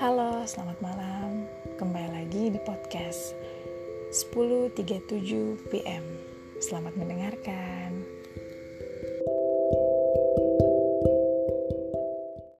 Halo, selamat malam. Kembali lagi di podcast 10.37 PM. Selamat mendengarkan.